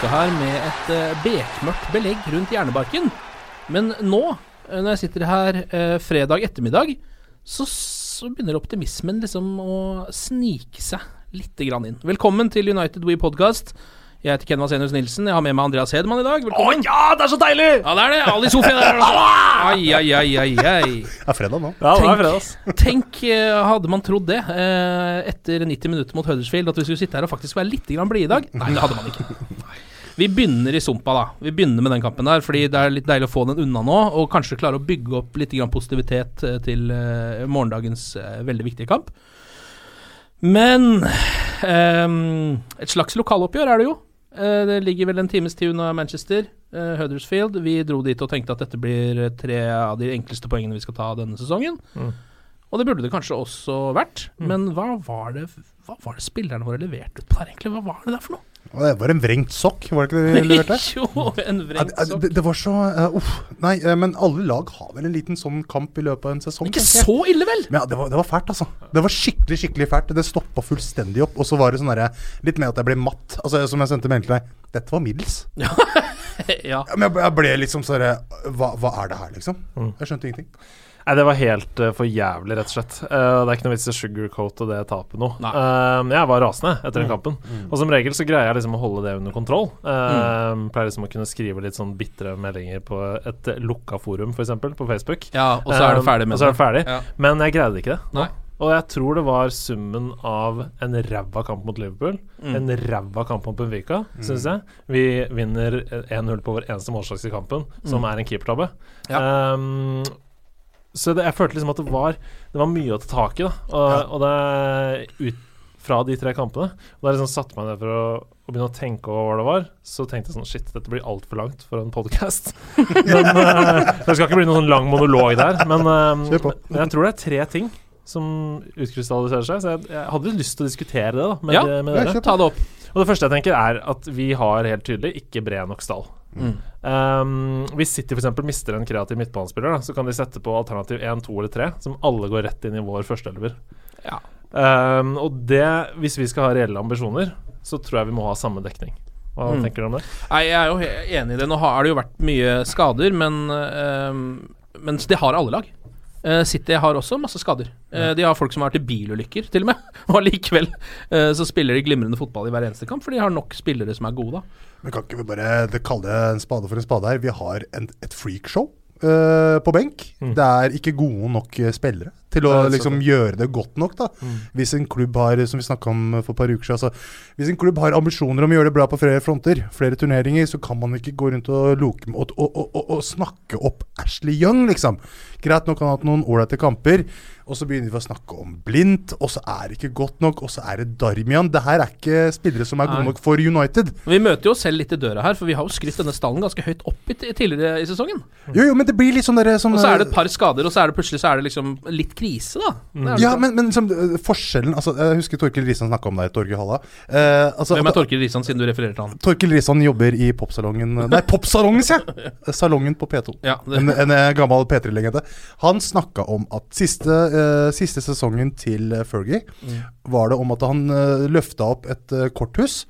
Uka her med et eh, bekmørkt belegg rundt hjernebarken. Men nå, eh, når jeg sitter her eh, fredag ettermiddag, så, så begynner optimismen liksom å snike seg litt grann inn. Velkommen til United We Podcast. Jeg heter Ken Vasenius Nilsen. Jeg har med meg Andreas Hedman i dag. Velkommen. Ja, det er så deilig! Ja, det er det. Ali Sofie der. altså. Ai, ai, ai, ai, ai. Det er fredag nå. Ja, det er fredag. Tenk, hadde man trodd det etter 90 minutter mot Huddersfield, at vi skulle sitte her og faktisk være litt grann blide i dag? Nei, det hadde man ikke. Vi begynner i sumpa, da. Vi begynner med den kampen der, fordi det er litt deilig å få den unna nå, og kanskje klare å bygge opp litt grann positivitet eh, til eh, morgendagens eh, veldig viktige kamp. Men um, et slags lokaloppgjør er det jo. Det ligger vel en times tid unna Manchester, Huddersfield. Vi dro dit og tenkte at dette blir tre av de enkleste poengene vi skal ta denne sesongen. Og det burde det kanskje også vært. Men hva var det Hva var det spillerne våre leverte ut på der, egentlig? Hva var det der for noe? Og Det var en vrengt sokk, var det ikke det de leverte? jo, en vrengt sokk. det, det var så uh, Uff. Nei, eh, men alle lag har vel en liten sånn kamp i løpet av en sesong. Ikke så ille, vel? Men ja, det var, det var fælt, altså. Det var skikkelig skikkelig fælt. Det stoppa fullstendig opp. Og så var det sånn derre Litt med at jeg ble matt. Altså Som jeg sendte melding til deg. Dette var middels. ja. Ja, men jeg, jeg ble liksom sånn hva, hva er det her, liksom? Jeg skjønte ingenting. Nei, det var helt uh, for jævlig, rett og slett. Uh, det er ikke noe vits i å sugarcoate det tapet nå. Eh, jeg var rasende etter den kampen. Og som regel så greier jeg liksom å holde det under kontroll. Uh, Pleier liksom å kunne skrive litt sånn bitre meldinger på et lukka forum, f.eks., på Facebook. ja, og så er det ferdig med og så er det ferdig. Ja. Men jeg greide ikke det. Nei. Og jeg tror det var summen av en ræva kamp mot Liverpool, Mm. en ræva kamp mot Benfica, syns jeg. Vi vinner 1-0 på vår eneste målsjanse i kampen, som er en keepertabbe. Mm. Ja. Um, så det, jeg følte liksom at det var Det var mye å ta tak i, da. Og, Ja. og det ut fra de tre kampene. Og da jeg liksom satte meg ned for å, å begynne å tenke over hva det var, så tenkte jeg sånn Shit, dette blir altfor langt for en podkast. men uh, Det skal ikke bli noen sånn lang monolog der. Men, uh, men jeg tror det er tre ting som utkrystalliserer seg. Så jeg, jeg hadde lyst til å diskutere det da med, Ja, med dere. Ja, Ta det opp. Og det første jeg tenker, er at vi har helt tydelig ikke bred nok stall. Mm. Um, hvis City f.eks. mister en kreativ midtbanespiller, da, så kan de sette på alternativ 1, 2 eller 3, som alle går rett inn i vår førsteelver. Ja. Um, og det, hvis vi skal ha reelle ambisjoner, så tror jeg vi må ha samme dekning. Hva Mm. tenker du om det? Nei, jeg er jo enig i det. Nå har det jo vært mye skader, men, um, men det har alle lag. Eh, City har også masse skader. Ja. de har folk som har vært i bilulykker, til og med. Og allikevel eh, så spiller de glimrende fotball i hver eneste kamp, for de har nok spillere som er gode, da. Men kan ikke vi bare kalle det en spade for en spade her? Vi har en, et freakshow uh, på benk. Det er ikke gode nok eh, spillere til å Det liksom gjøre det godt nok. da Hvis en klubb har som vi om for et par uker siden altså, Hvis en klubb har ambisjoner om å gjøre det bra på flere fronter, flere turneringer, så kan man ikke gå rundt og loke og, og, og, snakke opp Ashley Young, liksom. Greit nok han har hatt noen ålreite kamper, og så begynner vi å snakke om Blindt, og så er det ikke godt nok, og så er det Darmian. Det her er ikke spillere som er gode nok for United. Vi møter jo oss selv litt i døra her, for vi har jo skrytt denne stallen ganske høyt opp i, tidligere i sesongen. Jo, jo, men det blir litt sånn derre Og så er det et par skader, og så er det plutselig så er det liksom litt krise, da. Det det Ja, men, men liksom, øh, forskjellen altså, Jeg husker Torkil Risan snakka om deg, Torgeir Halla. Eh, altså, Hvem er Torkil Risan, siden du refererer til han? Torkil Risan jobber i popsalongen Nei, popsalongen, sier jeg! Salongen på P2. Ja, En, en eh, gammel P3-legende. Han snakka om at siste, eh, siste sesongen til eh, Fergie Mm. var det om at han eh, løfta opp et eh, korthus.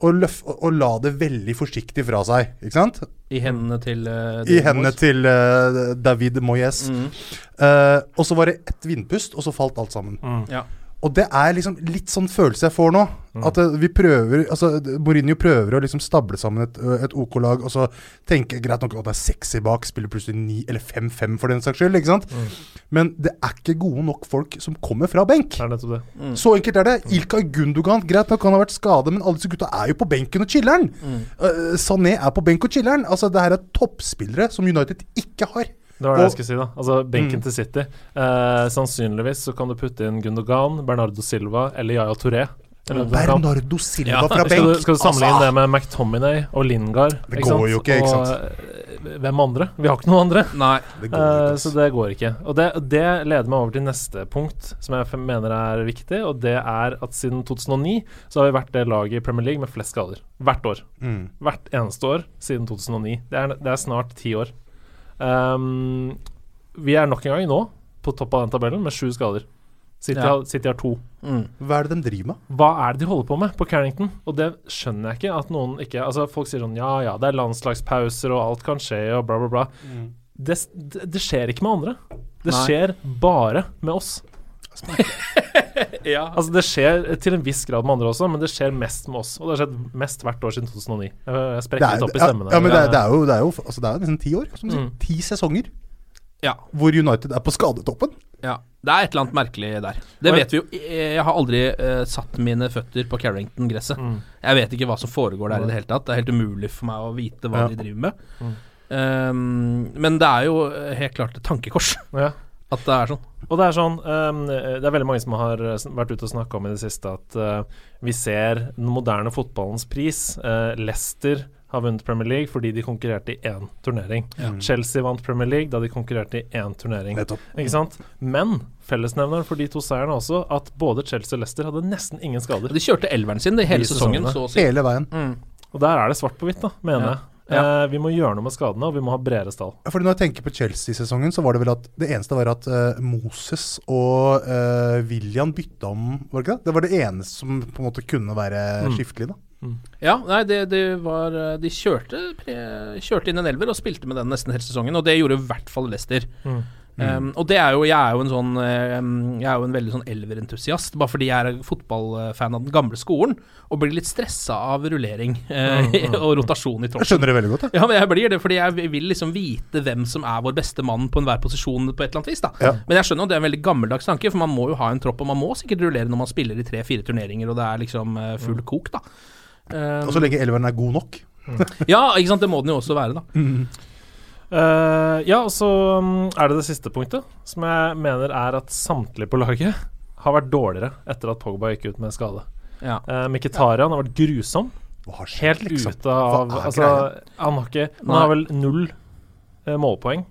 Og, løf, og, la det veldig forsiktig fra seg. Ikke sant? I hendene til uh, I hendene til uh, David Moyes. Mm. Uh, og så var det ett vindpust, og så falt alt sammen. Ja. Og det er liksom litt sånn følelse jeg får nå. At eh, vi prøver Altså, Mourinho prøver å liksom stable sammen et, et OK-lag, og så tenke greit nok at det er sexy bak, spiller plutselig 9 eller 5-5 for den saks skyld, ikke sant? Men det er ikke gode nok folk som kommer fra benk. Det er nettopp det. Så enkelt er det. Ilkay Gundogan, greit nok han har vært skadet, men alle disse gutta er jo på benken og chiller'n. Uh, Sané er på benk og chiller'n. Altså, det her er toppspillere som United ikke har. Det var det Og- jeg skulle si, da. Altså, benken Mm. til City. Eh, sannsynligvis så kan du putte inn Gundogan, Bernardo Silva eller Yaya Touré. Eller Bernardo Silva Ja, fra Skal benk. du, skal du sammenligne Altså, det med McTominay og Lingard? Det går jo ikke, ikke sant? Og eh, hvem andre? Vi har ikke noen andre. Nei. Det går ikke, Eh, så det går ikke. Og det, det leder meg over til neste punkt, som jeg mener er viktig. Og det er at siden 2009 så har vi vært det laget i Premier League med flest skader. Hvert år. Mm. Hvert eneste år siden 2009. Det er, det er snart ti år. Um, vi er nok en gang nå på topp av den tabellen med sju skader. City, Ja. har, City har to. Mm. Hva er det de driver med? Hva er det de holder på med på Carrington? Og det skjønner jeg ikke at noen ikke Altså Folk sier sånn ja ja, det er landslagspauser og alt kan skje og bla, bla, bla. Det, det, det skjer ikke med andre. Det Nei. skjer bare med oss. Ja. Altså Det skjer til en viss grad med andre også, men det skjer mest med oss. Og det har skjedd mest hvert år siden 2009. Jeg, sprekker er, litt opp i ja, stemmen. ja, men det er, det er jo, det er jo altså det er nesten ti år. Som. Mm. Ti sesonger ja. hvor United er på skadetoppen. Ja, Det er et eller annet merkelig der. Det vet vi jo. Jeg har aldri uh, satt mine føtter på Carrington-gresset. Mm. Jeg vet ikke hva som foregår der i det hele tatt. Det er helt umulig for meg å vite hva Ja. de driver med. Mm. Um, men det er jo eh, helt klart et tankekors Ja. At det er sånn. Og det er sånn um, Det er veldig mange som har eh, vært ute og snakka om i det siste at uh, vi ser den moderne fotballens pris. Uh, Leicester har vunnet Premier League fordi de konkurrerte i én turnering. Chelsea vant Premier League da de konkurrerte i én turnering. Ikke sant? Men fellesnevneren for de to seierne er også at både Chelsea og Leicester hadde nesten ingen skader. De kjørte elveren sin hele De sesongen, sesongene. så å si. Hele veien. Mm. Og der er det svart på hvitt, da, mener Ja. jeg. Ja. Eh, vi må gjøre noe med skadene, og vi må ha bredere stall. Fordi Når jeg tenker på Chelsea-sesongen, så var det vel at det eneste var at eh, Moses og uh, William bytta om, var det ikke det? Det var det eneste som på en måte kunne være Mm. skiftelig, da. Ja, nei, det, det var eh, De kjørte, pre, kjørte inn en elver og spilte med den nesten hele sesongen, og det gjorde i hvert fall Leicester. Mm. Um, og det er jo Jeg er jo en sånn um, Jeg er jo en veldig sånn elverentusiast, bare fordi jeg er fotballfan av den gamle skolen og blir litt stressa av rullering eh, og rotasjon i Jeg skjønner det veldig godt. jeg. Ja, men jeg blir det fordi jeg vil liksom vite hvem som er vår beste mann på enhver posisjon på et eller annet vis. da Ja. Men jeg skjønner jo det er en veldig gammeldags tanke, for man må jo ha en tropp, og man må sikkert rullere når man spiller i tre-fire turneringer, og det er liksom uh, full kok, da. Um, Og så lenge elveren er god nok. ja, ikke sant, det må den jo også være, da. Eh, ja, og så mm, er det det siste punktet, som jeg mener er at samtlige på laget har vært dårligere etter at Pogba gikk ut med skade. Ja. Uh, Mkhitaryan har vært grusom. Hva skjedd, Helt liksom? ute av Hva er Altså, han har ikke Han har vel null uh, målpoeng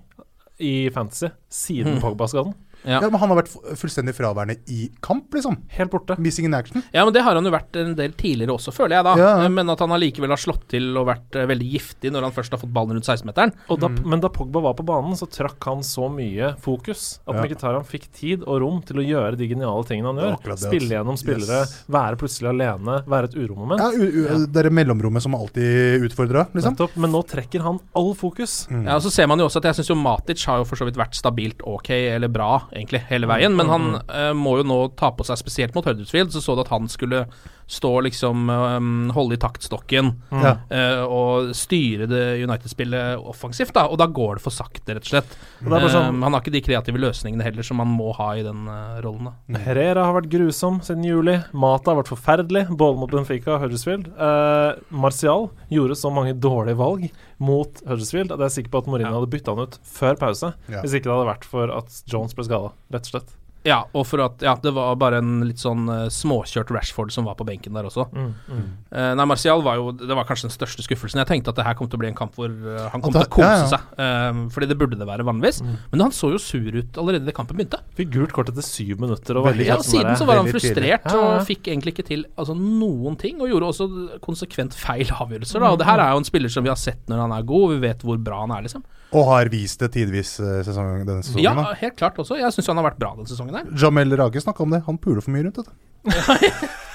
i Fantasy siden Mm. Pogba-skaden. Ja. Ja, men Han har vært fullstendig fraværende i kamp, liksom. Helt borte. Missing in action. Ja, men det har han jo vært en del tidligere også, føler jeg da. Ja, ja. Men at han allikevel har slått til og vært eh, veldig giftig når han først har fått ballen rundt 16-meteren. Og da, Men da Pogba var på banen, så trakk han så mye fokus at Ja. Mkhitaryan fikk tid og rom til å gjøre de geniale tingene han gjør. det, Spille altså. gjennom spillere, Yes. være plutselig alene, være et uromoment. Ja, u u Det er mellomrommet som alltid utfordra, liksom. Nettopp. Men nå trekker han all fokus. Mm. Ja, og Så ser man jo også at jeg syns jo Matic har jo for så vidt vært stabilt ok, eller bra, egentlig, hele veien. Men han eh, må jo nå ta på seg, spesielt mot Huddersfield, så så du at han skulle stå liksom um, holde i taktstokken mm. uh, og styre det United-spillet offensivt, da. Og da går det for sakte, rett og slett. Og sånn- Eh, han har ikke de kreative løsningene heller som han må ha i den uh, rollen, da. Herrera har vært grusom siden juli. Mata har vært forferdelig, både mot Benfica og Huddersfield. Uh, Martial gjorde så mange dårlige valg mot Huddersfield at jeg er sikker på at Mourinho Ja. hadde bytta han ut før pause, Ja. hvis ikke det hadde vært for at Jones ble skada, rett og slett. Ja, og for at ja, det var bare en litt sånn uh, småkjørt Rashford som var på benken der også. Mm, mm. Uh, nei, Martial var jo Det var kanskje den største skuffelsen. Jeg tenkte at det her kom til å bli en kamp hvor uh, han kom det, til å kose ja, ja. seg. Eh, fordi det burde det være vanligvis. Men han så jo sur ut allerede da kampen begynte. Fikk gult kort etter syv minutter. Og Veldig Ja, og sånn Siden så var han frustrert Ja, ja. og fikk egentlig ikke til altså, noen ting. Og gjorde også konsekvent feil avgjørelser. Da. Og det her er jo en spiller som vi har sett når han er god, vi vet hvor bra han er, liksom. Og har vist det tidvis denne sesongen. Ja, da. helt klart også. Jeg syns han har vært bra denne sesongen her. Jamel Rage snakka om det. Han puler for mye rundt, vet du.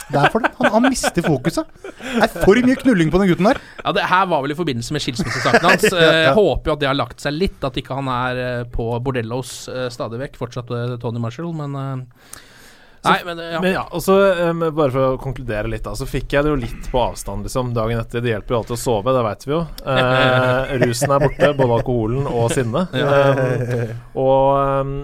Det er for det. Han, han mister fokuset. Det er for mye knulling på den gutten der. Ja, Det her var vel i forbindelse med skilsmissesaken hans. Eh, Jeg håper jo at det har lagt seg litt, at ikke han er eh, på bordellos uh, stadig vekk. Fortsatt eh, Tony Marshall, men så, Nei, men eh, ja. Men ja, og så um, Bare for å konkludere litt, da så fikk jeg det jo litt på avstand liksom dagen etter. Det hjelper jo alltid å sove, det veit vi jo. Eh, rusen er borte, både alkoholen og sinnet. Um, og um,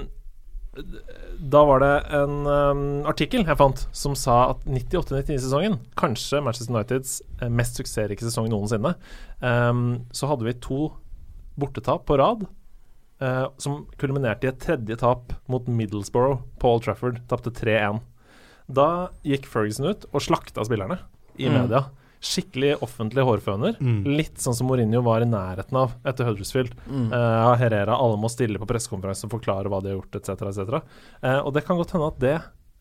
da var det en um, artikkel jeg fant som sa at 98-99-sesongen, kanskje Manchester Uniteds eh, mest suksessrike sesong noensinne, um, så hadde vi to bortetap på rad. Uh, som kulminerte i et tredje tap mot Middlesbrough på Old Trafford. Tapte 3-1. Da gikk Ferguson ut og slakta spillerne i Mm. Skikkelig offentlig hårføner. Mm. Litt sånn som Mourinho var i nærheten av etter Huddersfield. Mm. Uh, Herrera, alle må stille på pressekonferanse og forklare hva de har gjort, etc. etc. Uh, og det kan godt hende at det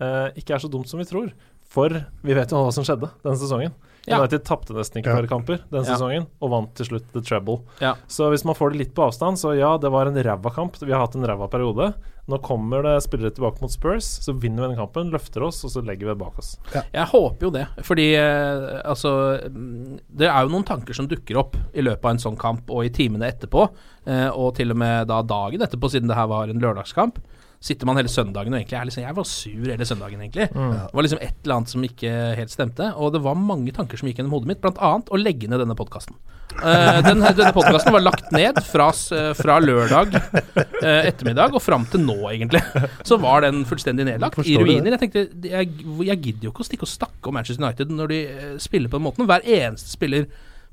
uh, ikke er så dumt som vi tror. For vi vet jo hva som skjedde denne sesongen. Ja. United tapte nesten ikke Ja. flere kamper den Ja. sesongen, og vant til slutt the treble. Ja. Så hvis man får det litt på avstand, så ja, det var en ræva kamp. Vi har hatt en ræva periode. Nå kommer det spillere tilbake mot Spurs, så vinner vi den kampen, løfter oss, og så legger vi det bak oss. Jeg håper jo det, fordi eh, altså mm, Det er jo noen tanker som dukker opp i løpet av en sånn kamp og i timene etterpå, eh, og til og med da dagen etterpå, siden det her var en lørdagskamp. Sitter man hele søndagen og egentlig liksom Jeg var sur hele søndagen, egentlig. Det var liksom et eller annet som ikke helt stemte, og det var mange tanker som gikk gjennom hodet mitt, blant annet å legge ned denne podkasten. den, denne podkasten var lagt ned fra, eh, fra lørdag uh, ettermiddag og fram til nå, egentlig. Så var den fullstendig nedlagt. I ruiner. Jeg tenkte jeg, jeg gidder jo ikke å stikke og snakke om Manchester United når de uh, spiller på den måten. Hver eneste spiller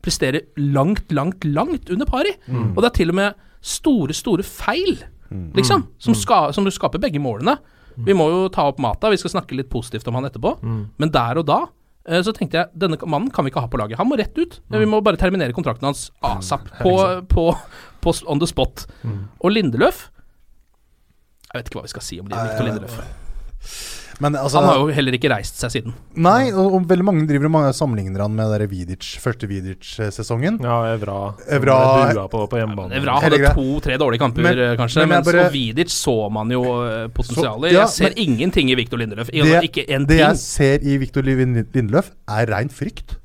presterer langt, langt, langt under pari. Og det er til og med store, store feil, liksom, som, ska, som skaper begge målene. Vi må jo ta opp Mata, vi skal snakke litt positivt om han etterpå. Men der og da eh, så tenkte jeg denne mannen kan vi ikke ha på laget. Han må rett ut. Vi må bare terminere kontrakten hans asap. På, på, på on the spot. Og Lindeløf Jeg vet ikke hva vi skal si om Victor Lindeløf. Men altså Han har jo heller ikke reist seg siden. Nei, og, og veldig mange driver og sammenligner han med der Vidic, første Vidic-sesongen. Ja, Evra. Evra- på, på hjemmebane. Evra hadde to-tre dårlige kamper, Men- eh, kanskje. men Men, jeg bare- så Vidic så man jo eh, potensialet. Ja, jeg ser men- ingenting i Viktor Lindeløf. Det, ikke en det ting. jeg ser i Viktor Lindeløf, er rein frykt.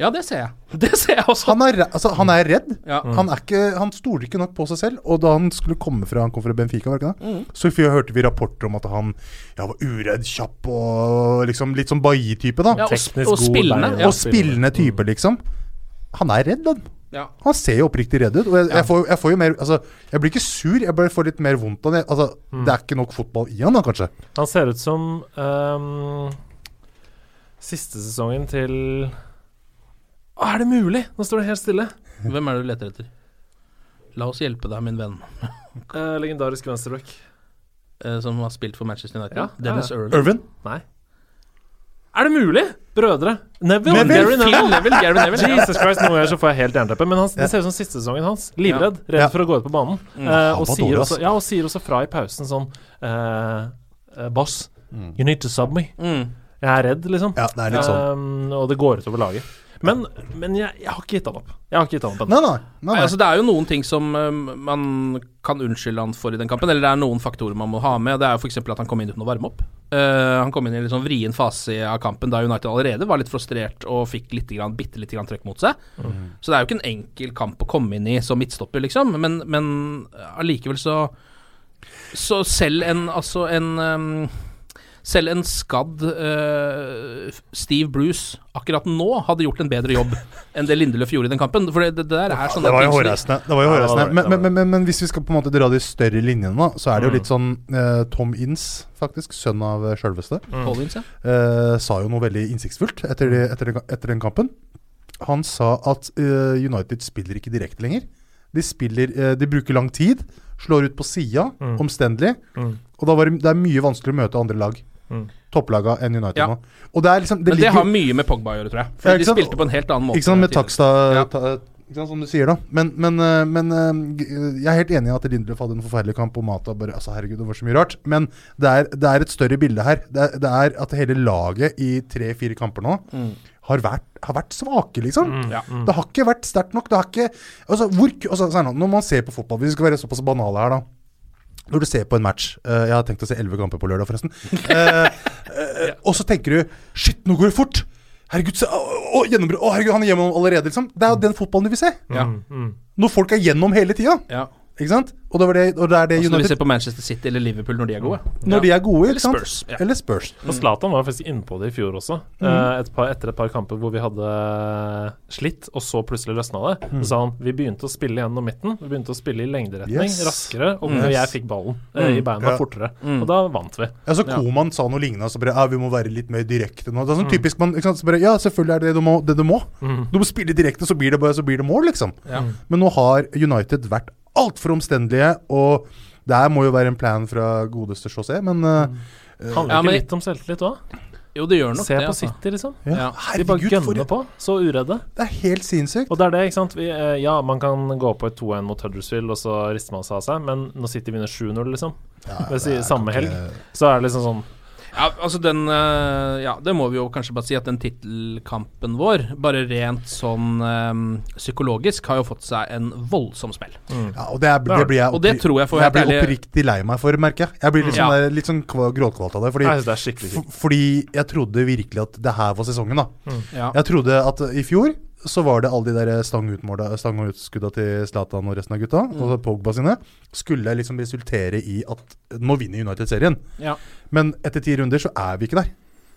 Ja, det ser jeg. Det ser jeg også. Han er, altså, han er redd. Ja. Han, er ikke, han stoler ikke nok på seg selv. Og da han skulle komme fra Han kom fra Benfica, var det ikke det? så vi, hørte vi rapporter om at han ja, var uredd, kjapp og liksom litt sånn Bailly-type, da. Ja, og, Teknisk og god spillende. Ja. og spillende type, liksom. Han er redd, han. Ja. Han ser jo oppriktig redd ut. Og jeg, jeg, får, jeg får jo mer Altså, jeg blir ikke sur, jeg bare får litt mer vondt av det. Altså, Det er ikke nok fotball i han da, kanskje. Han ser ut som um, siste sesongen til Å, Er det mulig? Nå står det helt stille. Hvem er det du leter etter? La oss hjelpe deg, min venn, Eh, legendarisk venstreback. eh, som har spilt for Manchester United. Ja, Dennis ja, Irvin. Irvin. Nei. Er det mulig? Brødre. Neville. Neville. Gary Neville. Neville, Gary Neville. Jesus Christ, noen ganger så får jeg helt jernteppe. Men han, det ser ut som siste sesongen hans. Livredd. Redd Ja. for å gå ut på banen. Mm. Eh, og, sier også, ja, og sier også fra i pausen sånn eh, eh, Boss, you need to sub me. Mm. Jeg er redd, liksom. Ja, det er litt sånn. Um, og det går utover laget. Men, men jeg, jeg har ikke gitt han opp. Jeg har ikke gitt han opp ennå. Nei, nei. nei, Nei, nei. altså Det er jo noen ting som uh, man kan unnskylde han for i den kampen. Eller det er noen faktorer man må ha med. Det er jo f.eks. at han kom inn uten å varme opp. Uh, han kom inn i en litt sånn vrien fase av kampen da United allerede var litt frustrert og fikk litt grann, bitte lite grann trøkk mot seg. Så det er jo ikke en enkel kamp å komme inn i som midtstopper, liksom. Men, men allikevel så Så selv en Altså en ehm, selv en skadd uh, Steve Bruce akkurat nå hadde gjort en bedre jobb enn det Lindeløf gjorde i den kampen. For det, det der er sånne Det var jo hårreisende. Det var jo hårreisende. Men, men, men, men hvis vi skal på en måte dra de større linjene, da, så er det jo Mm. litt sånn uh, Tom Inns, faktisk, sønn av eh, sjølveste, mm. eh, sa jo noe veldig innsiktsfullt etter, de, etter, den, etter den kampen. Han sa at United spiller ikke direkte lenger. De spiller De bruker lang tid, slår ut på sida, Mm. omstendelig, Mm. Og da var det, det er mye vanskeligere å møte andre lag. Mm. Topplaga enn United Ja. nå. Og det er liksom Men det ligger- har mye med Pogba å gjøre, tror jeg. For Ja, de spilte på en helt annen måte. Ikke sant, med Takstad ta, sant, Som du sier, da. Men, men, eh, men eh, jeg er helt enig i at Lindlöf hadde en forferdelig kamp, og Mata bare Altså, herregud, det var så mye rart. Men det er, det er et større bilde her. Det er, det er at hele laget i tre-fire kamper nå Mm. har, vært, har vært svake, liksom. Ja. Det har ikke vært sterkt nok. Det har ikke Altså, hvor altså, Når man ser på fotball hvis Vi skal være såpass banale her, da. Når du ser på en match eh, Jeg har tenkt å se elleve kamper på lørdag, forresten. Eh, eh, og så tenker du Shit, nå går det fort! Herregud, se, å, å, gjennombrudd. Å, herregud, han er gjennom allerede, liksom. Det er jo den fotballen du vil se. Ja. Mm, mm. Når folk er gjennom hele tida. Ja. Ikke sant? Og det, var det, og det er det United når vi ser på Manchester City eller Liverpool når de er gode. Når de er gode, Eller ikke sant? Spurs, ja. Eller Spurs. Og Zlatan var faktisk innpå det i fjor også. Mm. Eh, et par, etter et par kamper hvor vi hadde slitt, og så plutselig løsna det. Mm. Så sa han vi begynte å spille gjennom midten. Vi begynte å spille i lengderetning Yes. raskere, og yes. jeg fikk ballen eh, i beina Ja. fortere. Mm. Og da vant vi. Ja, så Koman sa noe lignende, så bare ja, vi må være litt mer direkte nå. Det er sånn typisk man ikke sant? Så bare, Ja, selvfølgelig er det det du må. Det du må. Mm. Du må spille direkte, så blir det, så blir det mål, liksom. Ja. Men nå har United vært altfor omstendelige, og det her må jo være en plan fra godeste José, men uh, Handler Ja, ikke men- litt om selvtillit òg? Jo, det gjør nok Se det. på altså. City, liksom. ja, Ja. De bare Herregud, for gønner på. Så uredde. Det er helt sinnssykt. Og det er det, ikke sant. Vi, eh, ja, man kan gå på et 2-1 mot Huddersfield, og så rister man seg av seg, men når City vinner 7-0, liksom, Ja, ved samme samme ikke- helg, så er det liksom sånn Ja, altså den eh, Ja, det må vi jo kanskje bare si at den tittelkampen vår, bare rent sånn um, psykologisk, har jo fått seg en voldsom smell. Ja, og det, er, det blir jeg Og det tror jeg for Jeg blir oppriktig lei meg for, merker jeg. Jeg blir litt sånn, Ja. litt sånn kva- gråtkvalt av det. Fordi, Jeg det er fordi jeg trodde virkelig at det her var sesongen, da. Ja. Jeg trodde at i fjor så var det alle de der stang og utskudda til Zlatan og resten av gutta, Mm. og Pogba sine, skulle liksom resultere i at nå vinner United serien. Ja. Men etter ti runder så er vi ikke der.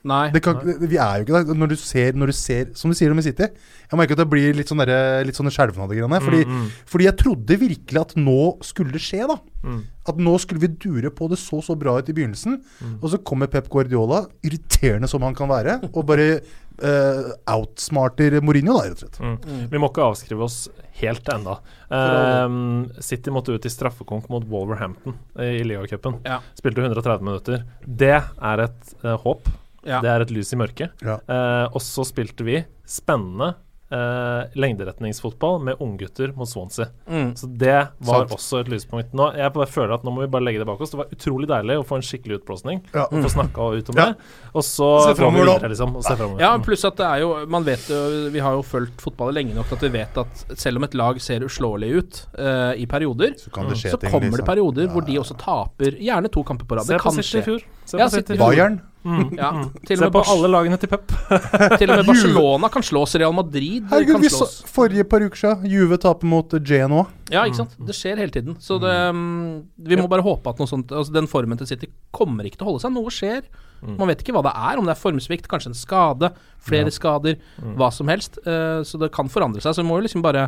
Nei. Det kan, vi er jo ikke der. Når du ser, når du ser Som du sier om i City Jeg merker at det blir litt sånn derre- litt sånne skjelvende greiene. Fordi, Mm, mm. fordi jeg trodde virkelig at nå skulle det skje, da. Mm. At nå skulle vi dure på det så så bra ut i begynnelsen. Mm. Og så kommer Pep Guardiola, irriterende som han kan være, og bare uh, outsmarter Mourinho, da, rett og slett. Mm. Vi må ikke avskrive oss helt ennå. Um, City måtte ut i straffekonk mot Wolverhampton i ligacupen. Ja. Spilte 130 minutter. Det er et uh, håp. Ja. Det er et lys i mørket. Ja. Eh, og så spilte vi spennende eh, lengderetningsfotball med unggutter mot Swansea. Mm. Så det var Sant. også et lyspunkt. Nå, jeg bare føler at nå må vi bare legge det bak oss. Det var utrolig deilig å få en skikkelig utblåsning. Ja. Og få snakka ut om Ja. det. Og så Se vi det liksom. Og se fremover. Ja, pluss at det er jo Man vet jo Vi har jo fulgt fotballet lenge nok til at vi vet at selv om et lag ser uslåelig ut eh, i perioder, Så kan det skje så ting. kommer det liksom. perioder Ja, hvor de også taper gjerne to kamper på rad. Se på City i fjor. Se på City- Bayern. Mm, Ja, mm. til og Se med på alle lagene til Pep. Til og med Barcelona kan slås, Real Madrid Herregud, kan vi så, forrige par uker siden Juve taper mot Genoa. Ja, ikke sant. Det skjer hele tiden. Så det mm, Vi må bare håpe at noe sånt Altså Den formen til City kommer ikke til å holde seg. Noe skjer. Man vet ikke hva det er, om det er formsvikt, kanskje en skade, flere skader, hva som helst. Eh, så det kan forandre seg. Så vi må jo liksom bare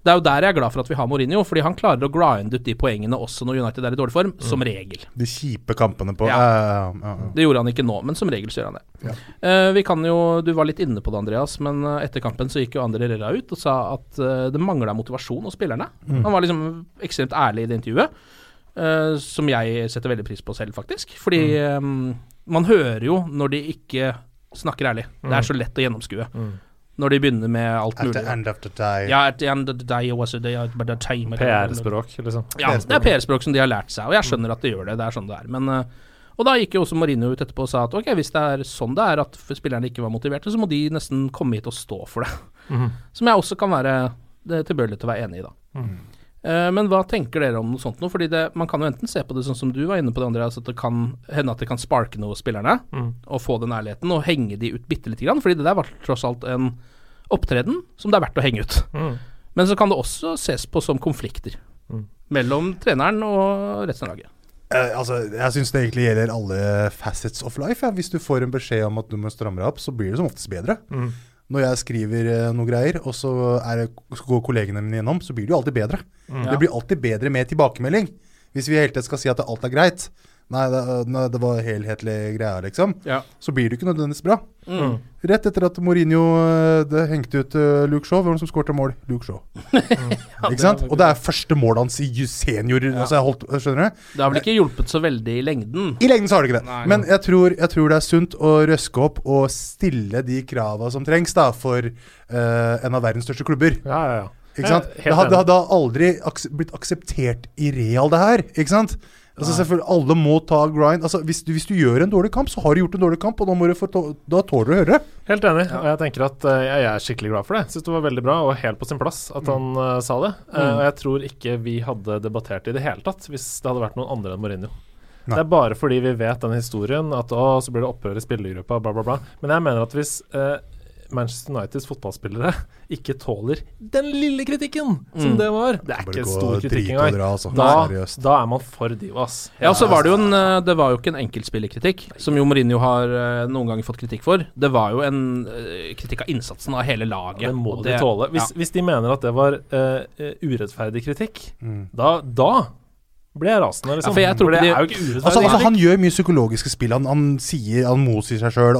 Det er jo der jeg er glad for at vi har Mourinho, fordi han klarer å grinde ut de poengene også når United er i dårlig form, som regel. De kjipe kampene på Ja. Uh, ja, ja. Det gjorde han ikke nå, men som regel så gjør han det. Eh, vi kan jo, Du var litt inne på det, Andreas, men eh, etter kampen så gikk jo André Rera ut og sa at eh, det mangla motivasjon hos spillerne. Han var liksom ekstremt ærlig i det intervjuet, som jeg setter veldig pris på selv, faktisk. Fordi eh, man hører jo når de ikke snakker ærlig. Det er så lett å gjennomskue. Når de begynner med alt mulig. At the end of the day. Ja, at the end of the day was a day but a time PR-språk, liksom. ja, det er PR-språk som de har lært seg, og jeg skjønner at de gjør det. Det er sånn det er. Men, eh, og da gikk jo også Marino ut etterpå og sa at ok, hvis det er sånn det er at spillerne ikke var motiverte, så må de nesten komme hit og stå for det. Mhm. Som jeg også kan være det tilbøyelig til å være enig i, da. Mhm. Eh, men hva tenker dere om noe sånt nå? Fordi det, man kan jo enten se på det sånn som du var inne på det, Andreas, at det kan hende at det kan sparke noe spillerne, mm. og få den ærligheten, og henge de ut bitte lite grann. Fordi det der var tross alt en opptreden som det er verdt å henge ut. Mm. Men så kan det også ses på som konflikter Mm. mellom treneren og resten av laget. Eh, altså, jeg syns det egentlig gjelder alle facets of life. Ja. Hvis du får en beskjed om at du må stramme deg opp, så blir det som oftest bedre. Mm. Når jeg skriver eh, noe greier, og så, er det, så går kollegene mine gjennom, så blir det jo alltid bedre. Mm. Det blir alltid bedre med tilbakemelding. Hvis vi hele tiden skal si at alt er greit. Nei, det, nei, det var helhetlige greier, liksom. Ja. Så blir det ikke nødvendigvis bra. Mm. Rett etter at Mourinho eh, det hengte ut eh, Luke Shaw, hvem det som skåret mål? Luke Shaw. ikke sant? Og det er første målet hans i senior. Altså, jeg holdt, skjønner du? Det har vel ikke hjulpet så veldig i lengden. I lengden så har det ikke det. Nei. Men jeg tror, jeg tror det er sunt å røske opp og stille de krava som trengs da for uh, en av verdens største klubber. Ja, ja, ja. Ikke sant? Det hadde, enig. hadde aldri blitt akseptert i real, det her. Ikke sant? Altså selvfølgelig, Alle må ta grind. Altså hvis du, hvis du gjør en dårlig kamp, så har du gjort en dårlig kamp, og da, må du få da tåler du å høre det. Helt enig. Og jeg tenker at eh, jeg er skikkelig glad for det. Syns det var veldig bra og helt på sin plass at han uh, sa det. Uh, og jeg tror ikke vi hadde debattert i det hele tatt hvis det hadde vært noen andre enn Mourinho. Nei. Det er bare fordi vi vet den historien, at å, så blir det opprør i spillergruppa, bla, bla, bla. Men jeg mener at hvis eh, Manchester Uniteds fotballspillere ikke tåler den lille kritikken som det var Det er ikke stor kritikk engang. altså. Da, da er man for divas. Ja, så var det jo en eh, Det var jo ikke en enkeltspillerkritikk, som jo Mourinho har eh, noen ganger fått kritikk for. Det var jo en eh, kritikk av innsatsen av hele laget. Det må og de tåle. Hvis, hvis de mener at det var eh, urettferdig kritikk, da, da blir jeg rasende, liksom. Ja, for jeg tror det ikke er jo ikke urettferdig Altså, altså. Han gjør mye psykologiske spill. Han, han sier Han moser seg sjøl.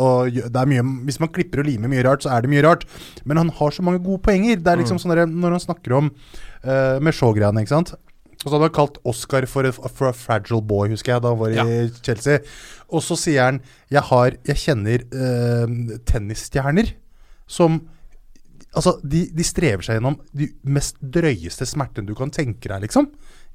Hvis man klipper og limer mye rart, så er det mye rart. Men han har så mange gode poenger. Det er liksom sånn der, Når han snakker om uh, med Shaw-greiene, ikke sant. Og så hadde han kalt Oscar for a, for a fragile boy, husker jeg, da han var i Chelsea. Og så sier han Jeg har Jeg kjenner uh, tennisstjerner som Altså, de, de strever seg gjennom de mest drøyeste smertene du kan tenke deg, liksom.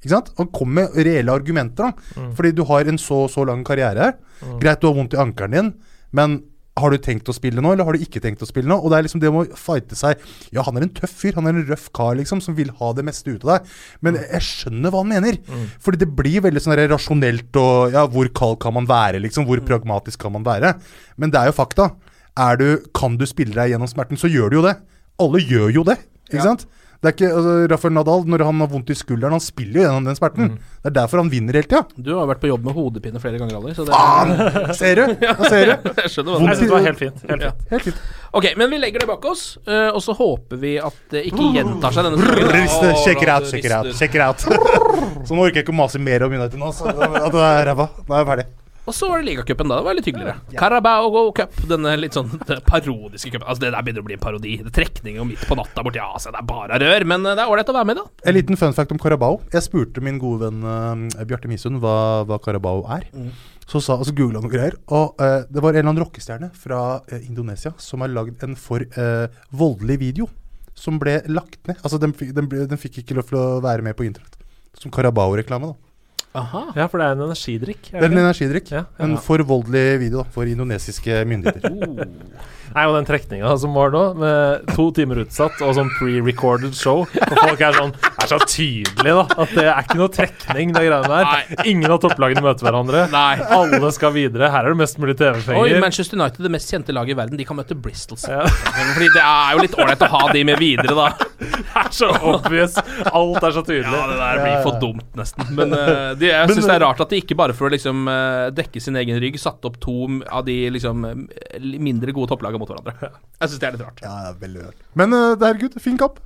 Ikke sant? Han kommer med reelle argumenter, da. Fordi du har en så så lang karriere her. Greit, du har vondt i ankelen din, men har du tenkt å spille nå, eller har du ikke tenkt å spille nå? Og det er liksom det med å fighte seg Ja, han er en tøff fyr, han er en røff kar, liksom, som vil ha det meste ut av deg. Men jeg skjønner hva han mener. Fordi det blir veldig sånn rasjonelt og Ja, hvor kald kan man være, liksom? Hvor pragmatisk kan man være? Men det er jo fakta. Er du, kan du spille deg gjennom smerten, så gjør du jo det. Alle gjør jo det, ikke sant? Det er ikke, altså, Rafael Nadal, når han har vondt i skulderen, han spiller jo gjennom den smerten. Det er derfor han vinner hele tida. Du har vært på jobb med hodepine flere ganger, Ali. Så det Faen! Ser du? Ja, ser du? Jeg skjønner hva Jeg du syns det var helt fint. Helt Ja. fint. Helt fint. Ok, men vi legger det bak oss, eh, og så håper vi at det ikke gjentar seg denne Å, check it da out, check it out. check it out Så nå orker jeg ikke å mase mer om United nå. Så at det er ræva. Nå er jeg ferdig. Og så var det ligacupen, da. Det var litt hyggeligere. Carabao Cup, denne litt sånn parodiske cupen. Altså, det der begynner å bli en parodi. Det er Trekning midt på natta borti Asia. Det er bare rør, men eh, det er ålreit å være med, da. En liten fun fact om Carabao. Jeg spurte min gode venn uh, Bjarte Misund hva, hva Carabao er. Så sa, altså googla noe greier. Og uh, det var en eller annen rockestjerne fra uh, Indonesia som har lagd en for voldelig video. Som ble lagt ned. Altså, den, den, ble, den fikk ikke lov til å være med på internett. Som Carabao-reklame, da. Aha. Ja, for det er en energidrikk. Det er en energidrikk. Ja, ja. En for voldelig video da, for indonesiske myndigheter. Nei, og den trekninga som var nå, med to timer utsatt og sånn pre-recorded show Og folk er sånn Det er så tydelig, da, at det er ikke noe trekning, det greiene der. Ingen av topplagene møter hverandre. Nei. Alle skal videre. Her er det mest mulig Oi, TV-penger. Manchester United, det mest kjente laget i verden, de kan møte Bristol. Ja. Fordi det er jo litt ålreit å ha de med videre, da. Det er så obvious. Alt er så tydelig. Ja, det der blir for dumt, nesten. Men uh, de, jeg syns det er rart at de ikke bare for å liksom eh, dekke sin egen rygg, satte opp to av de liksom eh, mindre gode topplagene mot hverandre. Jeg syns det er litt rart. Ja, det veldig rart. Men uh, herregud, fin kamp.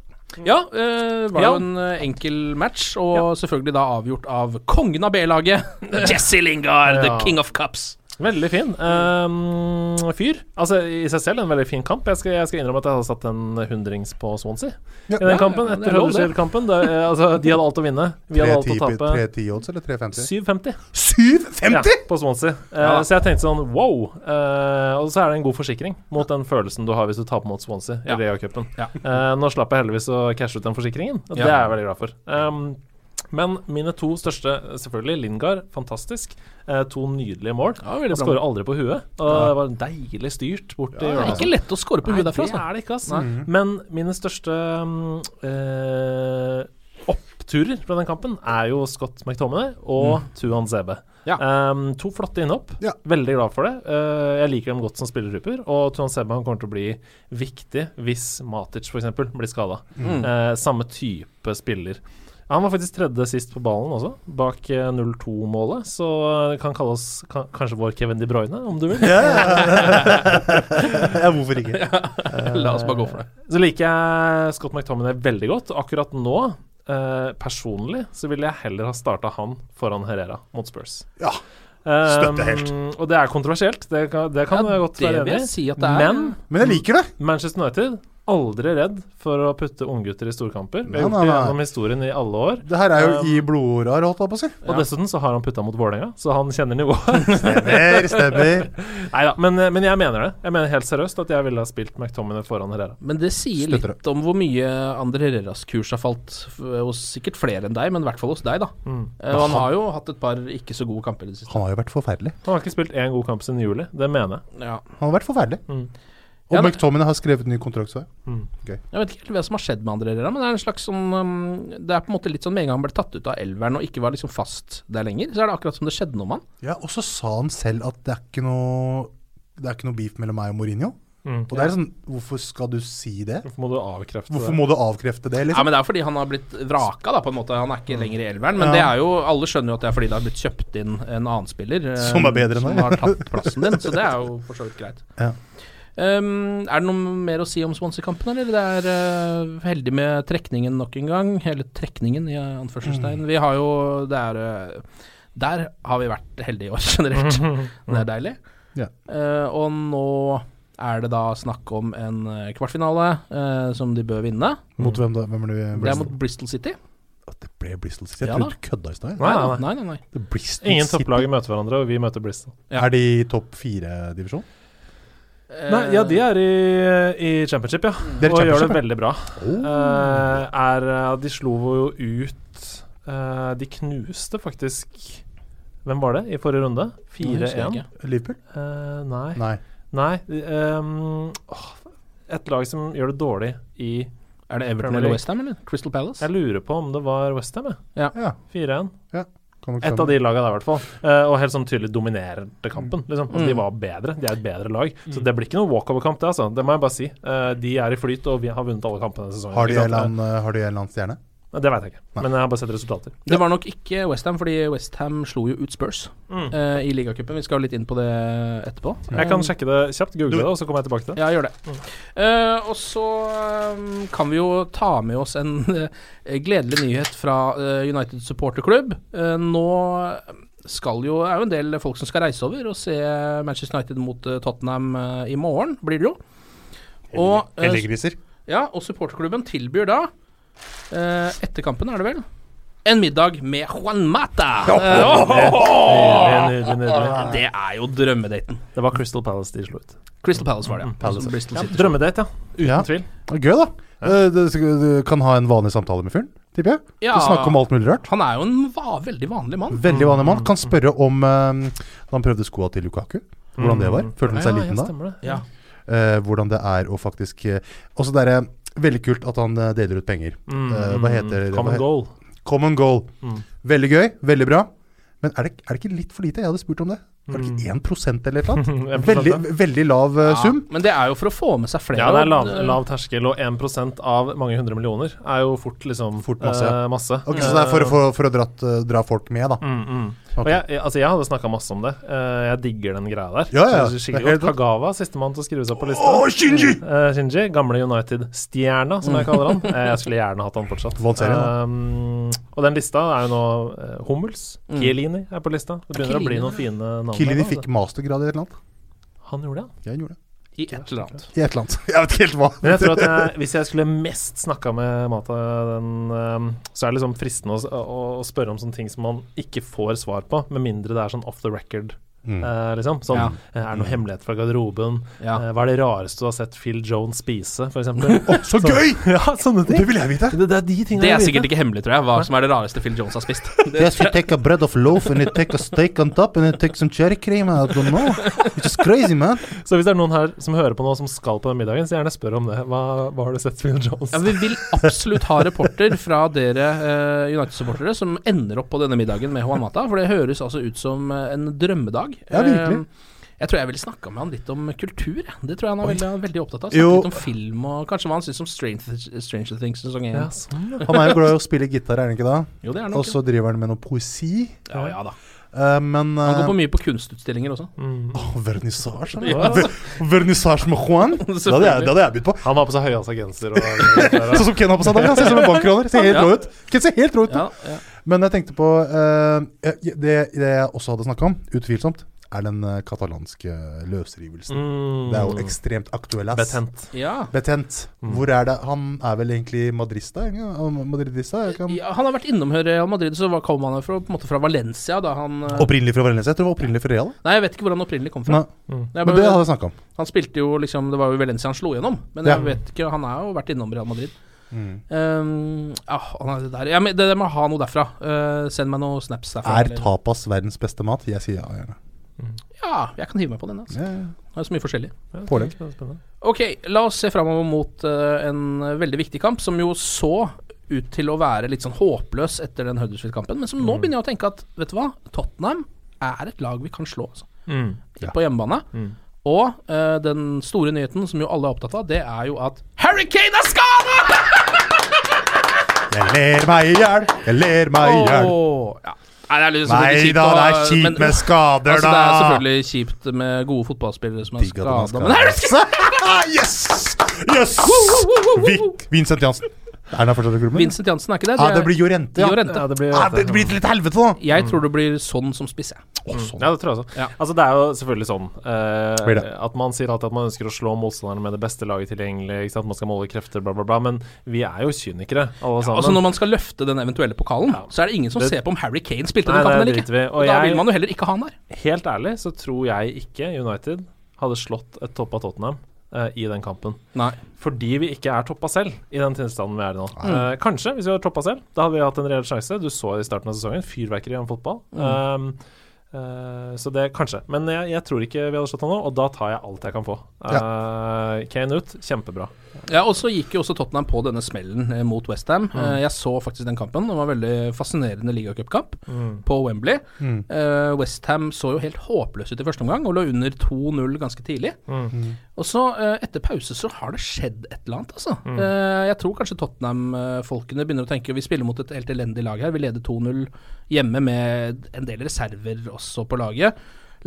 Ja, eh, det var Ja. jo en eh, enkel match, og selvfølgelig da avgjort av kongen av B-laget, Jesse Lingard, the king of cups. Veldig fin. Ehm, fyr. Altså i seg selv en veldig fin kamp. Jeg skal, jeg skal innrømme at jeg hadde satt en hundrings på Swansea Ja. i den kampen. etter Huddersfield-kampen. Altså, de hadde alt å vinne. Vi hadde alt å 310 tape. 310 odds eller 350? 7,50 ja, på Swansea. Uh, så jeg tenkte sånn wow. Uh, og så er det en god forsikring mot den følelsen du har hvis du taper mot Swansea i Rea-cupen. Eh, nå slapp jeg heldigvis å cashe ut den forsikringen, det er jeg veldig glad for. Um, men mine to største, selvfølgelig Lingard, fantastisk. Eh, to nydelige mål. Ja, Han skårer aldri på huet. Og det var deilig styrt bort i Det er ikke lett å skåre på huet derfra, det altså. er det ikke, altså. Nei. Men mine største mm, eh, oppturer fra den kampen er jo Scott McTominay og Tuan Zebe. Ja. Um, to flotte innhopp. Ja. Veldig glad for det. Uh, jeg liker dem godt som spillergrupper. Og Tuan Seban kommer til å bli viktig hvis Matic f.eks. blir skada. Mm. Uh, samme type spiller. Han var faktisk tredje sist på ballen også, bak eh, 0-2-målet. Så det kan kalles kan, kanskje vår Kevin De Bruyne, om du vil. ja, hvorfor ikke? La oss bare gå for det. Så liker jeg Scott McTominay veldig godt. Akkurat nå, eh, personlig, så ville jeg heller ha starta han foran Herrera mot Spurs. Ja. Støtte helt. Um, og det er kontroversielt, det kan, det kan Ja, jeg godt det være enig i. si at det er. Men Men jeg liker det. Manchester United aldri redd for å putte unggutter i storkamper. Vi har gjort det gjennom historien i alle år. Det her er jo Um, i blodåra, holdt jeg på å si. Og dessuten så har han putta mot Vålerenga, så han kjenner nivået. Stemmer, stemmer. Nei da, men, men jeg mener det. Jeg mener helt seriøst at jeg ville ha spilt McTominay foran Herrera. Men det sier Slutter. litt om hvor mye Andre Herreras kurs har falt hos sikkert flere enn deg, men i hvert fall hos deg, da. Mm. Uh, han har jo hatt et par ikke så gode kamper i det siste. Han har jo vært forferdelig. Han har ikke spilt én god kamp siden juli, det mener jeg. Ja. Han har vært forferdelig. Mm. Og Ja, McTominay har skrevet ny kontrakt, så jeg. Jeg vet ikke helt hva som har skjedd med André Herrera, men det er en slags sånn um, Det er på en måte litt sånn med en gang han ble tatt ut av elveren og ikke var liksom fast der lenger, så er det akkurat som det skjedde noe med han. Ja, og så sa han selv at det er ikke noe Det er ikke noe beef mellom meg og Mourinho. Mm. Og det er sånn Hvorfor skal du si det? Hvorfor må du avkrefte Hvorfor det? må du avkrefte det, Ja, liksom? men det er fordi han har blitt vraka, da, på en måte. Han er ikke lenger i elveren. Men Ja. det er jo Alle skjønner jo at det er fordi det har blitt kjøpt inn en annen spiller eh, Som er bedre enn Som har tatt plassen din, så det er jo for så vidt greit. Ja. Um, er det noe mer å si om Swansea-kampen, eller? Det er uh, heldig med trekningen nok en gang. Hele trekningen, i anførselstegn. Vi har jo Det er uh, Der har vi vært heldige i år, generelt. det er deilig. Ja. Uh, og nå er det da snakk om en eh, kvartfinale eh, som de bør vinne. Mot hvem da? Hvem er det? Det er mot Bristol City. Det ble Bristol City. Jeg Ja trodde du kødda i stad. Nei, nei, nei, nei, nei. Det Bristol Ingen topplag møter hverandre, og vi møter Bristol. Ja. Er de i topp fire-divisjon? Nei, ja, de er i, i championship, ja. Og gjør det veldig bra. Oh. Eh, er, de slo jo ut eh, De knuste faktisk Hvem var det i forrige runde? 4-1? ikke. Liverpool? Eh, nei. Nei. Nei um, et lag som gjør det dårlig i Er det Everton eller Westham, eller? Crystal Palace? Jeg lurer på om det var Westham, jeg. Ja. 4-1. Et av de lagene der, i hvert fall. Eh, og helt sånn tydelig dominerte kampen. Liksom. Altså, Mm. De var bedre. De er et bedre lag. Så det blir ikke noen walkover-kamp, det, altså. Det må jeg bare si. Eh, de er i flyt, og vi har vunnet alle kampene denne sesongen. Har de eh, har de en eller annen stjerne? Eh, Det veit jeg ikke, Nei. men jeg har bare sett resultater. Det var nok ikke Westham, fordi Westham slo jo ut Spurs Mm. uh, i ligacupen. Vi skal litt inn på det etterpå. Jeg kan sjekke det kjapt, google det, og så kommer jeg tilbake til det. Ja, gjør det. Eh, og så um, kan vi jo ta med oss en uh, gledelig nyhet fra eh, United supporterklubb. Eh, nå skal jo, er jo en del folk som skal reise over og se Manchester United mot eh, Tottenham eh, i morgen, blir det jo. Og, eh, Heldiggriser. ja, og supporterklubben tilbyr da, eh, etter kampen er det vel, en middag med Juan Mata. Eh, Nydelig, nydelig, nydelig. det er jo drømmedaten. Det var Crystal Palace de slo ut. Crystal Palace var det, ja. Palace. Altså Ja, drømmedate, ja. Uten Ja. tvil. Gøy, da. Eh, Du, du kan ha en vanlig samtale med fyren, tipper jeg. Ja. Du snakker om alt mulig rart. Han er jo en va veldig vanlig mann. Veldig vanlig mann. Kan spørre om uh, da han prøvde skoa til Lukaku. Hvordan det var. Følte han seg ja, liten ja, da? det. Ja. Eh, hvordan det er å faktisk Også derre er veldig kult at han eh, deler ut penger. Mm, uh, hva heter det? Common Hva goal. Common goal. Mm. Veldig gøy, veldig bra. Men er det, er det ikke litt for lite? Jeg hadde spurt om det. Var det ikke 1 eller et eller annet? Veldig, veldig lav Ja, sum. Men det er jo for å få med seg flere. Ja, det er lav, lav terskel, og 1% av mange hundre millioner er jo fort liksom Fort masse, ja. eh, masse. Ok, så det er for, for, for å eh, dra folk med, da. Mm, Ok. Og jeg, jeg, altså jeg hadde snakka masse om det. Eh, jeg digger den greia der. Ja, ja, skikkelig godt. Kagawa, sistemann til å skrive seg på lista. Oh, Shinji! Uh, Shinji, gamle United-stjerna, som jeg kaller han. Eh, jeg skulle gjerne hatt han fortsatt. Um, og den lista er jo nå uh, Hummels. Mm. Chiellini er på lista. Det begynner å bli noen fine navn. Kielini fikk mastergrad i et eller annet. Han gjorde det, ja. Jeg gjorde det. I et eller annet. I et eller annet. Jeg vet ikke helt hva. Men jeg tror at jeg, hvis jeg skulle mest snakka med Mata, den, um, så er det liksom fristende å, å, å spørre om sånne ting som man ikke får svar på, med mindre det er sånn off the record. Mm. eh, liksom. Sånn, Ja. Er det noe hemmelighet fra garderoben? Ja. Uh, hva er det rareste du har sett Phil Jones spise, f.eks.? oh, så gøy! ja, sånne ting. Det vil jeg vite. Det, det er de Det jeg er sikkert ikke hemmelig, tror jeg, hva som er det rareste Phil Jones har spist. Det, Yes, you take a bread of loaf and you take a steak on top and you take some cherry cream. I don't know. It's just crazy, man. Så hvis det er noen her som hører på nå som skal på den middagen, så gjerne spør om det. Hva, hva har du sett Phil Jones? ja, vi vil absolutt ha reporter fra dere uh, United-supportere som ender opp på denne middagen med Juan Mata, for det høres altså ut som en drømmedag. Ja, virkelig. Eh, jeg tror jeg ville snakka med han litt om kultur. Det tror jeg han er veldig, veldig opptatt av. Snakke Jo. litt om film og kanskje hva han syns om Stranger, Stranger Things sesong 1. Ja, sånn, ja. Han er jo glad i å spille gitar, er han ikke da? Jo, det er Og nok. så driver han med noe poesi. Ja, ja da. Uh, men Han går uh, på mye på kunstutstillinger også. Mm. Vernissasje? vernissage Ja. Med Juan? Det hadde jeg, det hadde jeg begynt på. Han har på seg høyhalsa genser Sånn som Ken har på seg da. Han ser ut som en bankraner. Ser helt Ja. rå ut. Ken ser helt rå ut. Ja, ja. Men jeg tenkte på uh, det, det jeg også hadde snakka om, utvilsomt, er den eh, katalanske løsrivelsen. Mm. Det er jo ekstremt aktuell. Betent. Ja. Betent. Mm. Hvor er det Han er vel egentlig madrista? Madridista? Kan... ja, han har vært innom her i Real Madrid, så kom han fra, på en måte fra Valencia da han eh, Opprinnelig fra Valencia? Jeg tror det var opprinnelig fra Real. Nei, jeg vet ikke hvor han opprinnelig kom fra. Nei, Det er men bare- det hadde jeg snakka om. Han spilte jo liksom Det var jo Valencia han slo gjennom, men Ja. jeg vet ikke Han har jo vært innom Real Madrid. Mm. Um, ja, han er det der. Ja, men det, det må ha noe derfra. Uh, send meg noen snaps derfra. Er eller- tapas verdens beste mat? Jeg sier ja. gjerne. Ja, jeg kan hive meg på den. Altså. Ja, ja. Det er så mye forskjellig. Pålegg. Ok, la oss se framover mot uh, en veldig viktig kamp, som jo så ut til å være litt sånn håpløs etter den Huddersfield-kampen, men som nå Mm. begynner jeg å tenke at vet du hva, Tottenham er et lag vi kan slå altså. Mm. Ja. på hjemmebane. Mm. Og uh, den store nyheten som jo alle er opptatt av, det er jo at Harry Kane er skada! Jeg ler meg i hjel, jeg ler meg i hjel. ja. Nei, det er liksom Nei kjipt da, det er kjipt men- med skader, altså, Det er selvfølgelig kjipt med gode fotballspillere som er skada, men Harry skal Yes! Yes! Vic, Vincent Jansen. Er han fortsatt i klubben? Vincent Jansen er ikke det? Ja, ah, det blir Jorente, ja. Jorente. Ja, det blir, Ah, det blir litt helvete, da. Jeg tror det blir sånn som spiss, jeg. Oh, sånn. Ja, det tror jeg også. Ja. Altså, det er jo selvfølgelig sånn eh, det. at man sier alltid at man ønsker å slå motstanderne med det beste laget tilgjengelig. Ikke sant? Man skal måle krefter, bla, bla, bla. Men vi er jo kynikere, alle sammen. Altså Når man skal løfte den eventuelle pokalen, Ja. så er det ingen som Det- ser på om Harry Kane spilte Nei, den kampen eller ikke. Og, Og da jeg- vil man jo heller ikke ha han der. Helt ærlig så tror jeg ikke United hadde slått et topp av Tottenham eh, i den kampen. Nei. Fordi vi ikke er toppa selv i den tilstanden vi er i nå. Eh, kanskje, hvis vi hadde toppa selv, da hadde vi hatt en reell sjanse. Du så i starten av sesongen fyrverkeri om fotball. Mm. Um, Uh, så det kanskje. Men jeg, jeg tror ikke vi hadde slått han nå, og da tar jeg alt jeg kan få. Uh, Kane ut, kjempebra. Ja, og så gikk jo også Tottenham på denne smellen eh, mot Westham. Mm. Uh, jeg så faktisk den kampen. Det var en veldig fascinerende ligacupkamp Mm. på Wembley. Mm. Uh, Westham så jo helt håpløs ut i første omgang og lå under 2-0 ganske tidlig. Mm. Og så, uh, etter pause, så har det skjedd et eller annet, altså. Eh, jeg tror kanskje Tottenham-folkene begynner å tenke Vi spiller mot et helt elendig lag her. Vi leder 2-0 hjemme med en del reserver også på laget.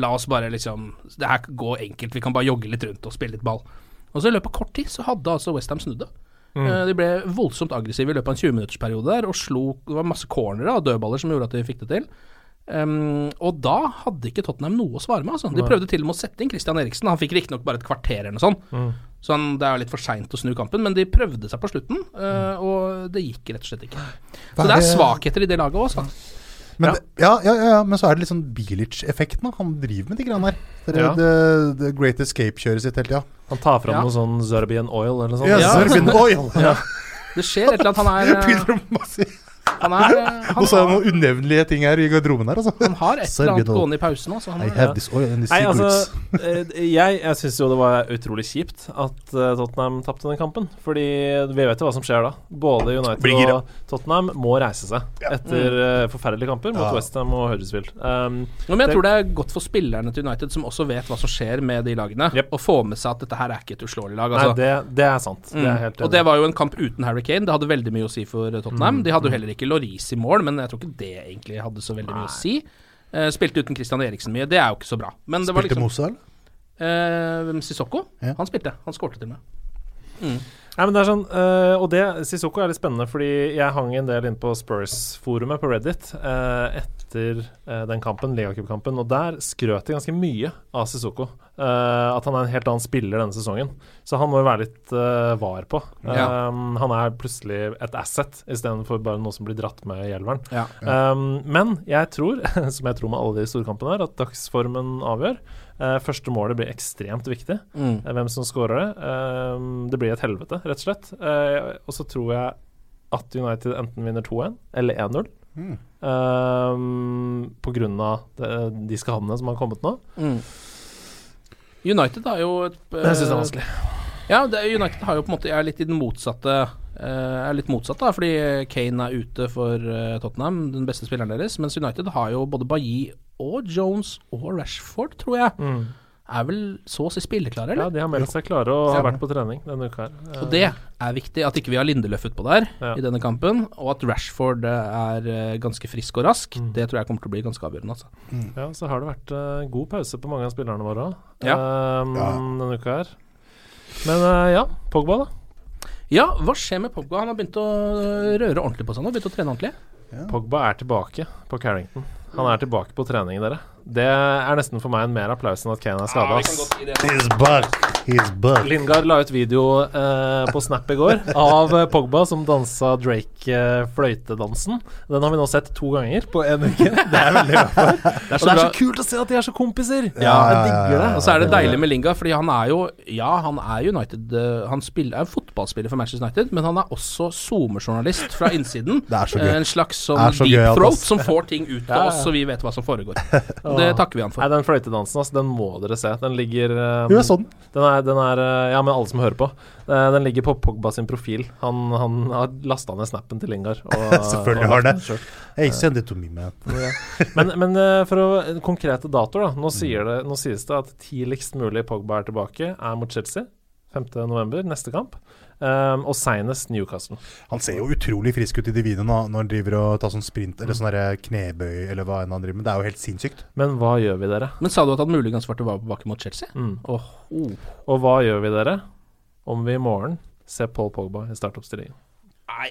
La oss bare liksom Det her går enkelt. Vi kan bare jogge litt rundt og spille litt ball. Og så i løpet av kort tid så hadde altså Westham snudd det. Mm. Eh, de ble voldsomt aggressive i løpet av en 20-minuttersperiode der og slo Det var masse cornere og dødballer som gjorde at de fikk det til. Um, og da hadde ikke Tottenham noe å svare med. Altså. De prøvde til og med å sette inn Christian Eriksen. Han fikk riktignok bare et kvarter eller noe sånt. Mm. Så han, det er litt for seint å snu kampen, men de prøvde seg på slutten, uh, og det gikk rett og slett ikke. Så det er svakheter i det laget òg. Men, Ja. det- ja, ja, ja, ja, men så er det litt sånn Bilic-effekten. Han driver med de greiene der. Det, Ja. det, the, Great Escape-kjøret sitt hele tida. Han tar fram Ja. noe sånn Zerbian oil eller noe sånt. Ja, Ja. Serbian Oil! Ja. Det skjer et eller annet. Han er, han er, han Nå sa jeg har, noen unevnelige ting her i garderoben her, altså. han har et eller annet gående i pausen. Han I have this oil and Nei, altså eh, Jeg, jeg syns jo det var utrolig kjipt at eh, Tottenham tapte den kampen. Fordi vi vet jo hva som skjer da. Både United og Tottenham må reise seg etter eh, forferdelige kamper mot Ja. Westham og Huddersfield. Um, Ja, men jeg det- tror det er godt for spillerne til United, som også vet hva som skjer med de lagene, Yep. å få med seg at dette her er ikke et uslåelig lag. nei, Altså. det, det er sant. Det er Mm. helt og det var jo en kamp uten Harry Kane. Det hadde veldig mye å si for eh, Tottenham. Mm. De hadde jo heller ikke Loris i mål, men jeg tror ikke det egentlig hadde så veldig mye å si. Uh, spilte uten Christian Eriksen mye, det er jo ikke så bra. Men det var Spilte liksom Mosa, eller? Uh, Sissoko? Ja. Han spilte. Han skårte til og med. Nei, men det er sånn uh, Og det, Sissoko er litt spennende, fordi jeg hang en del inn på Spurs-forumet på Reddit uh, etter eh, den kampen, ligacupkampen, og der skrøt de ganske mye av Sissoko. Eh, at han er en helt annen spiller denne sesongen. Så han må jo være litt eh, var på. Ja. Han er plutselig et asset istedenfor bare noe som blir dratt med i elveren. Ja. Um, men jeg tror, som jeg tror med alle de storkampene her, at dagsformen avgjør. Første målet blir ekstremt viktig. Mm. Hvem som scorer det. Det blir et helvete, rett og slett. Og så tror jeg at United enten vinner 2-1 eller 1-0. Mm. Um, på grunn av de, de skadene som har kommet nå. Mm. United har jo et uh, jeg syns det er vanskelig. Ja, det, United har jo på en måte er litt i den motsatte uh, Er litt motsatt, da, fordi Kane er ute for uh, Tottenham, den beste spilleren deres. Mens United har jo både Bailly og Jones og Rashford, tror jeg, Mm. Er vel så å si spilleklare, eller? Ja, de har meldt seg klare og har vært på trening denne uka her. Og det er viktig, at ikke vi har Lindeløf utpå der Ja. i denne kampen, og at Rashford eh, er eh, ganske frisk og rask. Mm. Det tror jeg kommer til å bli ganske avgjørende. Altså. Ja, så har det vært uh, god pause på mange av spillerne våre òg Ja. um, Ja. denne uka her. Men uh, ja, Pogba, da. Ja, hva skjer med Pogba? Han har begynt å røre ordentlig på seg nå, begynt å trene ordentlig. Pogba er tilbake på Carrington. Han er tilbake på trening, dere. Det er nesten for meg en mer applaus enn at Kane er skada. Back. Lingard la ut video eh, på Snap i går av eh, Pogba som dansa Drake-fløytedansen. Den har vi nå sett to ganger på én uke. Det er veldig bra. for. Det er Og så det er så kult å se at de er så kompiser! Ja, jeg ja, digger det. Og så er det deilig med Lingard, fordi han er jo Ja, han er United eh, Han spiller, er fotballspiller for Manchester United, men han er også SoMe-journalist fra innsiden. Det er så gøy. Eh, En slags sånn gøy deep at throat som får ting ut av Ja, ja. oss, så vi vet hva som foregår. Og det takker vi han Nei, for. den fløytedansen, altså, den må dere se. Den ligger um, Jo, sånn. den. Er, den er eh, Ja, men alle som hører på. Eh, Den ligger på Pogba sin profil. Han, han har lasta ned snappen til Lingard. Og, Selvfølgelig og har det. Hey, send it to me, man. Men, men eh, for å konkrete datoer, da. Nå, sier det, nå sies det at tidligst mulig Pogba er tilbake, er mot Chelsea. 5.11., neste kamp. Um, og seinest Newcastle. Han ser jo utrolig frisk ut i de videoene når han driver og tar sånn sprint eller sånn der knebøy eller hva enn han driver med. Det er jo helt sinnssykt. Men hva gjør vi, dere? Men sa du at han muligens var tilbake mot Chelsea? Mm. Åh, oh. Og hva gjør vi, dere, om vi i morgen ser Paul Pogba i startoppstillingen? Nei,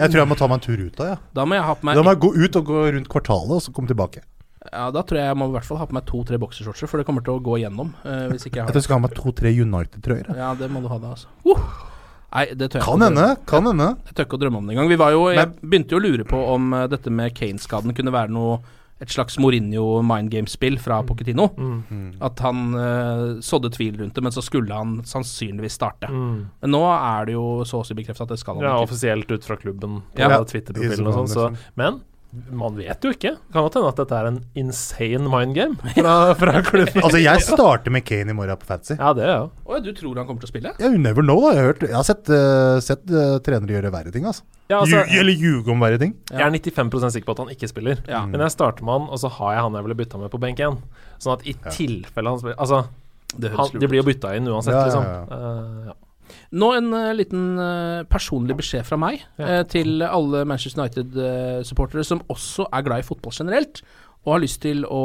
Jeg tror jeg må ta meg en tur ut da, ja. da må jeg ha på meg Da må jeg gå ut og gå rundt kvartalet, og så komme tilbake. Ja, da tror jeg jeg må i hvert fall ha på meg to-tre boksershortser, for det kommer til å gå igjennom. Uh, hvis ikke jeg Jeg har tror jeg skal ha meg to-tre United-trøyer. Ja, det må du ha da, altså. Uh! Nei, det tør Kan hende, kan hende. Jeg tør ikke å drømme om det engang. Vi var jo, jeg begynte jo å lure på om eh, dette med Kane-skaden kunne være noe et slags Mourinho mind game-spill fra Pochettino. At han uh, sådde tvil rundt det, men så skulle han sannsynligvis starte. Men nå er det jo så å si bekreftet at det skal han Ja, ikke. offisielt ut fra klubben på Ja. Twitter-profilen og sånn. Så, men man vet jo ikke. Kan godt hende at dette er en insane mind game fra, fra klubben. Altså, jeg starter med Kane i morgen på Fantasy. Ja, det, gjør jeg òg. du tror han kommer til å spille? Yeah, you never know, da. Jeg har, hørt, jeg har sett, uh, sett uh, trenere gjøre verre ting, altså. ja altså, Lju- eller ljuge om verre ting. jeg er 95% sikker på at han ikke spiller. Ja. Men jeg starter med han, og så har jeg han jeg ville bytta med på benk igjen. Sånn at i tilfelle han spiller Altså, Det han, de blir jo bytta inn uansett, liksom. ja. Eh, ja. Nå en uh, liten uh, personlig beskjed fra meg Ja. eh, til alle Manchester United-supportere som også er glad i fotball generelt. Og har lyst til å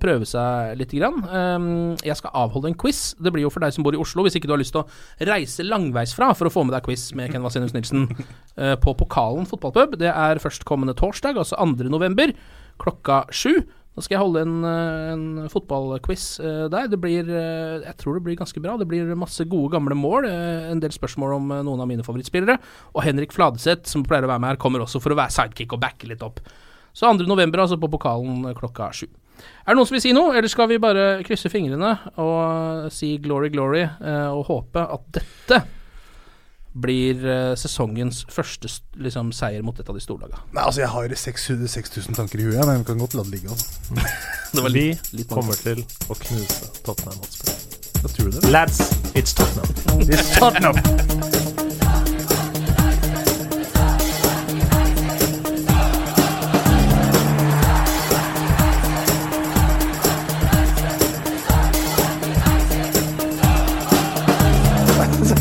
prøve seg lite grann. Um, jeg skal avholde en quiz. Det blir jo for deg som bor i Oslo, hvis ikke du har lyst til å reise langveisfra for å få med deg quiz med Ken Vasenius Nilsen på Pokalen fotballpub. Det er førstkommende torsdag, altså 2. november, klokka sju. Da skal jeg holde en, eh, en fotballquiz eh, der. Det blir eh, Jeg tror det blir ganske bra. Det blir masse gode, gamle mål. En del spørsmål om noen av mine favorittspillere. Og Henrik Fladeseth, som pleier å være med her, kommer også for å være sidekick og backe litt opp. Så 2. november, altså på pokalen klokka sju. Er det noen som vil si noe, eller skal vi bare krysse fingrene og si glory, glory, og håpe at dette blir eh, sesongens første liksom, seier mot et av de storlagene? Nei, altså, jeg har 600 6000 tanker i huet, men vi kan godt la det ligge. Altså. Det var Vi litt, litt kommer til å knuse Tottenham Hotspur. Da tror du det? Lads, it's Tottenham. It's Tottenham!